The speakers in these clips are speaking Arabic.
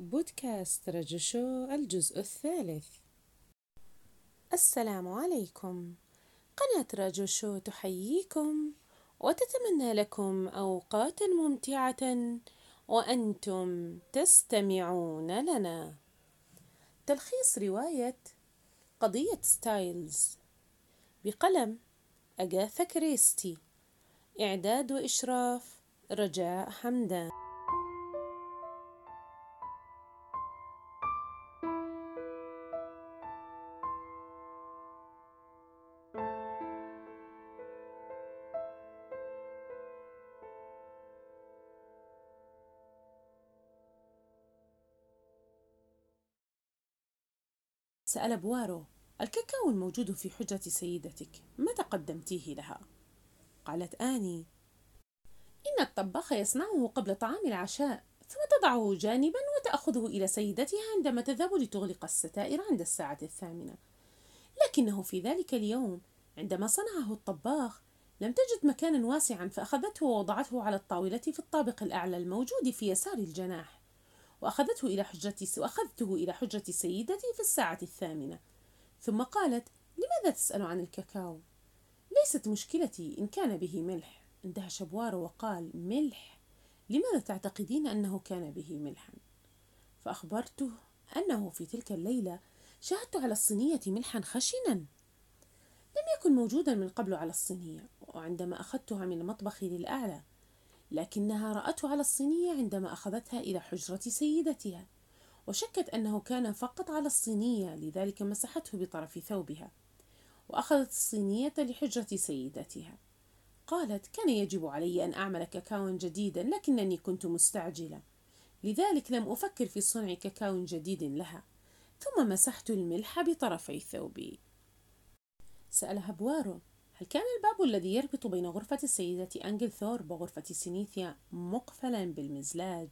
بودكاست رجشو الجزء الثالث. السلام عليكم. قناة رجشو تحييكم وتتمنى لكم أوقات ممتعة وأنتم تستمعون لنا. تلخيص رواية قضية ستايلز. بقلم أجاثا كريستي. إعداد وإشراف رجاء حمدان. سأل بوارو الكاكاو الموجود في حجرة سيدتك متى قدمتيه لها؟ قالت آني إن الطباخ يصنعه قبل طعام العشاء ثم تضعه جانبا وتأخذه إلى سيدتها عندما تذهب لتغلق الستائر عند الساعة الثامنة لكنه في ذلك اليوم عندما صنعه الطباخ لم تجد مكانا واسعا فأخذته ووضعته على الطاولة في الطابق الأعلى الموجود في يسار الجناح وأخذته إلى حجرة وأخذته إلى حجرة سيدتي في الساعة الثامنة ثم قالت لماذا تسأل عن الكاكاو؟ ليست مشكلتي إن كان به ملح اندهش بوارو وقال ملح لماذا تعتقدين أنه كان به ملحا؟ فأخبرته أنه في تلك الليلة شاهدت على الصينية ملحا خشنا لم يكن موجودا من قبل على الصينية وعندما أخذتها من المطبخ للأعلى لكنها رأته على الصينية عندما أخذتها إلى حجرة سيدتها وشكت أنه كان فقط على الصينية لذلك مسحته بطرف ثوبها وأخذت الصينية لحجرة سيدتها. قالت كان يجب علي أن أعمل كاكاو جديدا لكنني كنت مستعجلة لذلك لم أفكر في صنع كاكاو جديد لها ثم مسحت الملح بطرفي ثوبي. سألها بوارو هل كان الباب الذي يربط بين غرفة السيدة أنجل ثورب وغرفة سينيثيا مقفلا بالمزلاج؟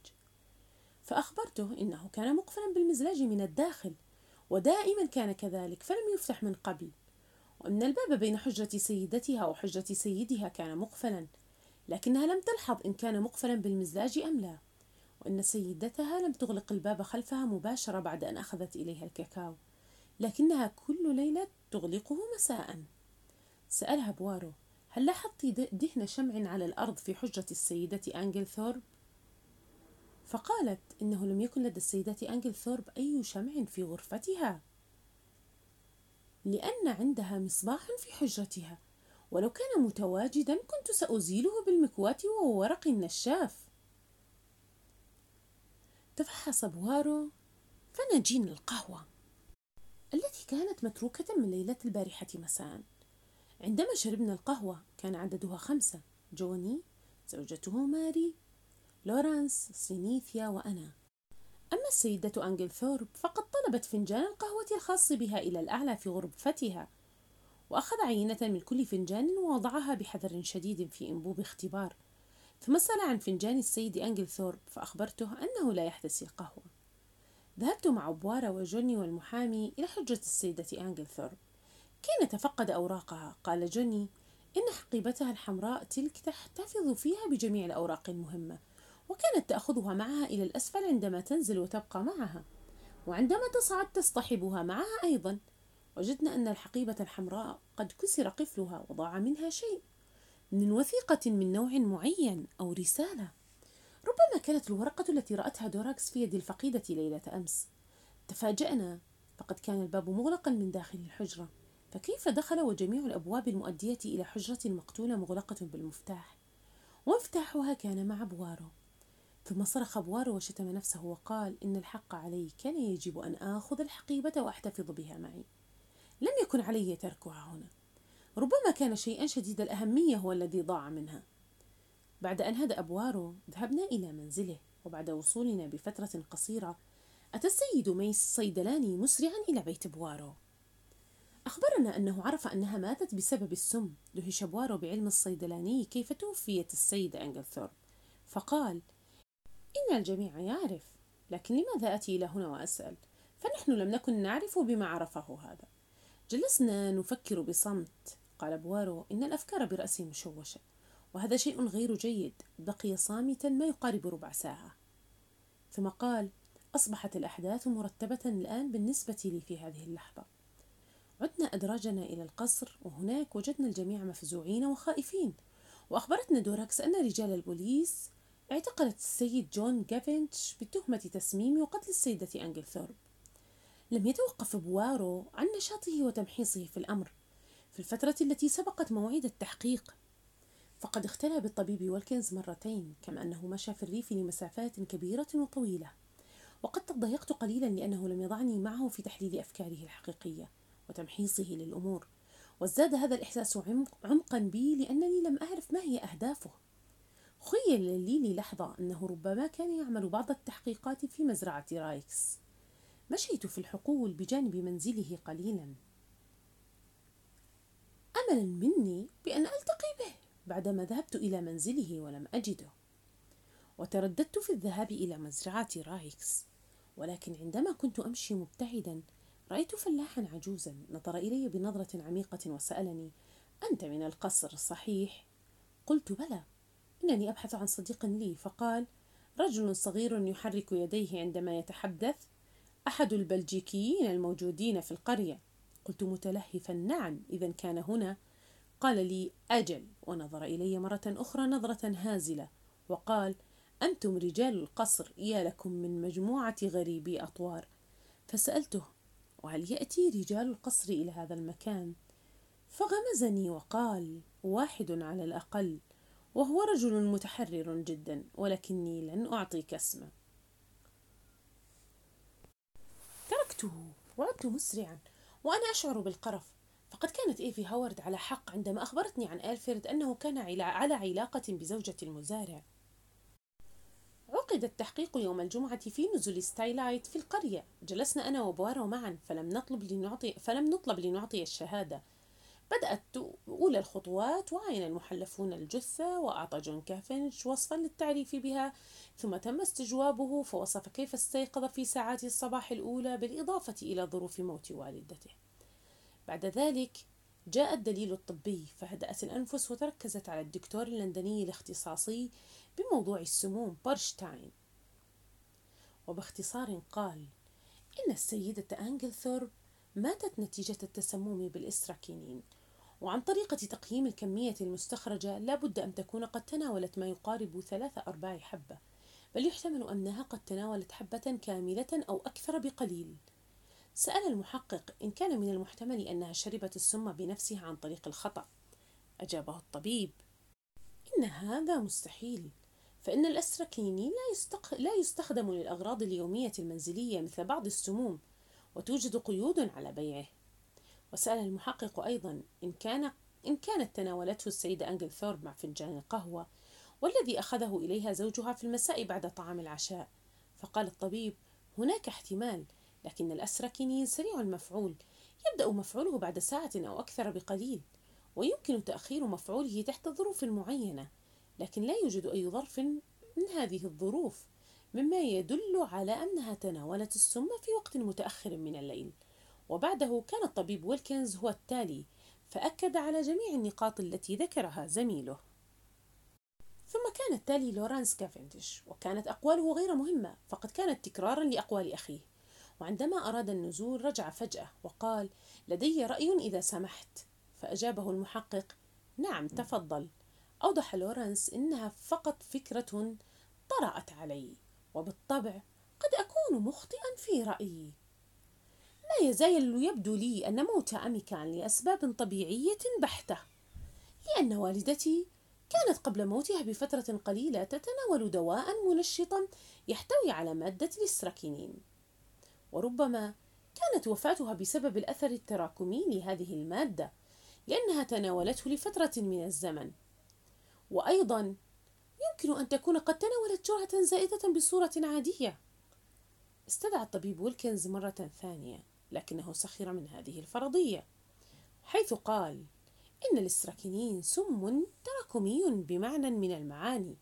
فأخبرته إنه كان مقفلا بالمزلاج من الداخل ودائما كان كذلك فلم يفتح من قبل. وأن الباب بين حجرة سيدتها وحجرة سيدها كان مقفلا لكنها لم تلحظ إن كان مقفلا بالمزلاج أم لا. وأن سيدتها لم تغلق الباب خلفها مباشرة بعد أن أخذت إليها الكاكاو لكنها كل ليلة تغلقه مساءً. سألها بوارو هل لاحظت دهن شمع على الأرض في حجرة السيدة أنجل ثورب؟ فقالت إنه لم يكن لدى السيدة أنجل ثورب أي شمع في غرفتها. لأن عندها مصباح في حجرتها ولو كان متواجدا كنت سأزيله بالمكواة وورق النشاف. تفحص بوارو فنجين القهوة التي كانت متروكة من ليلة البارحة مساءً. عندما شربنا القهوة كان عددها خمسة جوني زوجته ماري لورانس سينثيا وأنا. أما السيدة أنجل ثورب فقد طلبت فنجان القهوة الخاص بها إلى الأعلى في غرفتها وأخذ عينة من كل فنجان ووضعها بحذر شديد في أنبوب اختبار. ثم سأل عن فنجان السيد أنجل ثورب فأخبرته أنه لا يحتسي القهوة. ذهبت مع بوارو وجوني والمحامي إلى حجرة السيدة أنجل ثورب كي نتفقد أوراقها. قال جوني إن حقيبتها الحمراء تلك تحتفظ فيها بجميع الأوراق المهمة وكانت تأخذها معها إلى الأسفل عندما تنزل وتبقى معها. وعندما تصعد تصطحبها معها أيضا. وجدنا أن الحقيبة الحمراء قد كسر قفلها وضاع منها شيء من وثيقة من نوع معين أو رسالة. ربما كانت الورقة التي رأتها دوراكس في يد الفقيدة ليلة أمس. تفاجأنا فقد كان الباب مغلقا من داخل الحجرة. فكيف دخل وجميع الأبواب المؤدية إلى حجرة المقتولة مغلقة بالمفتاح؟ ومفتاحها كان مع بوارو. ثم صرخ بوارو وشتم نفسه وقال إن الحق علي كان يجب أن آخذ الحقيبة وأحتفظ بها معي. لم يكن علي تركها هنا. ربما كان شيئا شديد الأهمية هو الذي ضاع منها. بعد أن هدأ بوارو ذهبنا إلى منزله وبعد وصولنا بفترة قصيرة أتى السيد ميس الصيدلاني مسرعا إلى بيت بوارو. أخبرنا أنه عرف أنها ماتت بسبب السم. دهش بوارو بعلم الصيدلاني كيف توفيت السيدة أنجلثورب. فقال إن الجميع يعرف لكن لماذا أتي إلى هنا وأسأل؟ فنحن لم نكن نعرف بما عرفه هذا. جلسنا نفكر بصمت. قال بوارو إن الأفكار برأسي مشوشة وهذا شيء غير جيد. بقي صامتا ما يقارب ربع ساعة. ثم قال أصبحت الأحداث مرتبة الآن بالنسبة لي في هذه اللحظة. عدنا أدراجنا إلى القصر وهناك وجدنا الجميع مفزوعين وخائفين. وأخبرتنا دوركاس أن رجال البوليس اعتقلت السيد جون كافندش بتهمة تسميم وقتل السيدة أنجلثورب. لم يتوقف بوارو عن نشاطه وتمحيصه في الأمر في الفترة التي سبقت موعد التحقيق. فقد اختلى بالطبيب والكنز مرتين كما أنه مشى في الريف لمسافات كبيرة وطويلة. وقد تضايقت قليلا لأنه لم يضعني معه في تحليل أفكاره الحقيقية. وتمحيصه للأمور. وازداد هذا الإحساس عمقا بي لأنني لم أعرف ما هي أهدافه. خيل لي للحظة أنه ربما كان يعمل بعض التحقيقات في مزرعة رايكس. مشيت في الحقول بجانب منزله قليلا. املا مني بأن ألتقي به بعدما ذهبت إلى منزله ولم أجده. وترددت في الذهاب إلى مزرعة رايكس. ولكن عندما كنت أمشي مبتعدا رأيت فلاحا عجوزا نظر إلي بنظرة عميقة وسألني أنت من القصر صحيح قلت بلى إنني أبحث عن صديق لي. فقال رجل صغير يحرك يديه عندما يتحدث أحد البلجيكيين الموجودين في القرية. قلت متلهفا نعم إذا كان هنا. قال لي أجل. ونظر إلي مرة أخرى نظرة هازلة وقال أنتم رجال القصر يا لكم من مجموعة غريبي أطوار. فسألته وهل يأتي رجال القصر إلى هذا المكان؟ فغمزني وقال واحد على الأقل وهو رجل متحرر جدا ولكني لن أعطيك اسمه. تركته وعدت مسرعا وأنا أشعر بالقرف. فقد كانت إيفي هاورد على حق عندما أخبرتني عن ألفريد أنه كان على علاقة بزوجة المزارع. عقد التحقيق يوم الجمعة في نزل ستايلايت في القرية. جلسنا أنا وبوارو معا فلم نطلب لنعطي فلم نطلب لنعطي الشهادة. بدأت أولى الخطوات وعين المحلفون الجثة وأعطى جون كافنش وصفا للتعريف بها. ثم تم استجوابه فوصف كيف استيقظ في ساعات الصباح الأولى بالإضافة إلى ظروف موت والدته. بعد ذلك جاء الدليل الطبي فهدأت الأنفس وتركزت على الدكتور اللندني الاختصاصي بموضوع السموم برشتاين. وباختصار قال إن السيدة أنجلثورب ماتت نتيجة التسمم بالإستراكينين وعن طريقة تقييم الكمية المستخرجة لا بد أن تكون قد تناولت ما يقارب ثلاثة أرباع حبة بل يحتمل أنها قد تناولت حبة كاملة أو أكثر بقليل. سأل المحقق إن كان من المحتمل أنها شربت السم بنفسها عن طريق الخطأ. أجابه الطبيب إن هذا مستحيل فإن الأستراكينين لا, يستق... لا يستخدم للأغراض اليومية المنزلية مثل بعض السموم وتوجد قيود على بيعه. وسأل المحقق أيضا إن كان إن كانت تناولته السيدة أنجل ثورب مع فنجان القهوة والذي أخذه إليها زوجها في المساء بعد طعام العشاء. فقال الطبيب هناك احتمال لكن الأسركينين سريع المفعول يبدأ مفعوله بعد ساعة أو أكثر بقليل ويمكن تأخير مفعوله تحت ظروف معينة لكن لا يوجد أي ظرف من هذه الظروف مما يدل على أنها تناولت السم في وقت متأخر من الليل. وبعده كان الطبيب ويلكنز هو التالي فأكد على جميع النقاط التي ذكرها زميله. ثم كان التالي لورانس كافنديش وكانت أقواله غير مهمة فقد كانت تكرارا لأقوال أخيه. وعندما أراد النزول رجع فجأة وقال لدي رأي إذا سمحت. فأجابه المحقق نعم تفضل. أوضح لورانس إنها فقط فكرة طرأت علي وبالطبع قد أكون مخطئا في رأيي. لا يزال يبدو لي أن موت أمي كان لأسباب طبيعية بحتة لأن والدتي كانت قبل موتها بفترة قليلة تتناول دواء منشطا يحتوي على مادة الاستراكينين. وربما كانت وفاتها بسبب الأثر التراكمي لهذه المادة لأنها تناولته لفترة من الزمن. وأيضا يمكن أن تكون قد تناولت جرعة زائدة بصورة عادية. استدعى الطبيب ويلكنز مرة ثانية لكنه سخر من هذه الفرضية حيث قال إن الاستراكينين سم تراكمي بمعنى من المعاني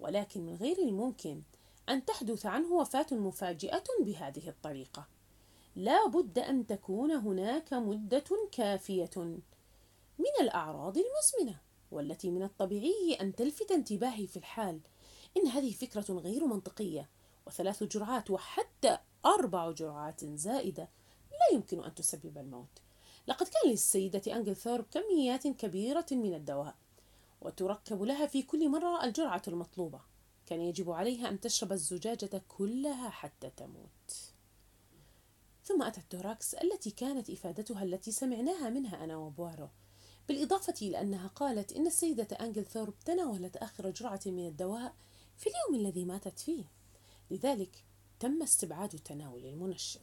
ولكن من غير الممكن أن تحدث عنه وفاة مفاجئة بهذه الطريقة. لا بد أن تكون هناك مدة كافية من الأعراض المزمنة والتي من الطبيعي أن تلفت انتباهي في الحال. إن هذه فكرة غير منطقية وثلاث جرعات وحتى أربع جرعات زائدة لا يمكن أن تسبب الموت. لقد كان للسيدة أنجل ثورب كميات كبيرة من الدواء وتركب لها في كل مرة الجرعة المطلوبة. كان يجب عليها أن تشرب الزجاجة كلها حتى تموت. ثم أتت دوركاس التي كانت إفادتها التي سمعناها منها أنا وبوارو بالإضافة إلى أنها قالت إن السيدة أنجل ثورب تناولت آخر جرعة من الدواء في اليوم الذي ماتت فيه. لذلك تم استبعاد تناول المنشط.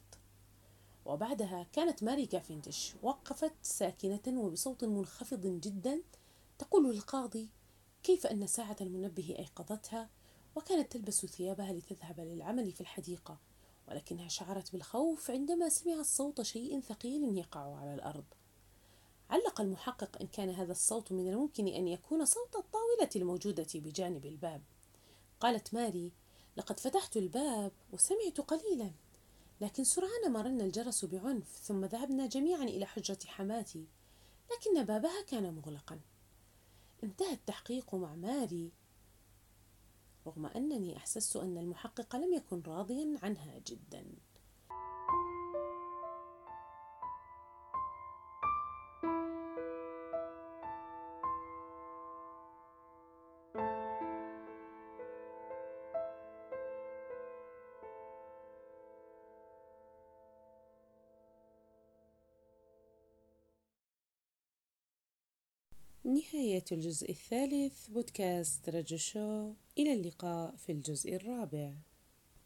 وبعدها كانت ماري كافندش وقفت ساكنة وبصوت منخفض جدا تقول للقاضي كيف أن ساعة المنبه أيقظتها؟ وكانت تلبس ثيابها لتذهب للعمل في الحديقة ولكنها شعرت بالخوف عندما سمعت صوت شيء ثقيل يقع على الأرض. علق المحقق إن كان هذا الصوت من الممكن أن يكون صوت الطاولة الموجودة بجانب الباب. قالت ماري لقد فتحت الباب وسمعت قليلا لكن سرعان ما رن الجرس بعنف ثم ذهبنا جميعا إلى حجرة حماتي لكن بابها كان مغلقا. انتهى التحقيق مع ماري رغم أنني أحسست أن المحقق لم يكن راضيا عنها جدا. نهاية الجزء الثالث بودكاست رجو شو. إلى اللقاء في الجزء الرابع.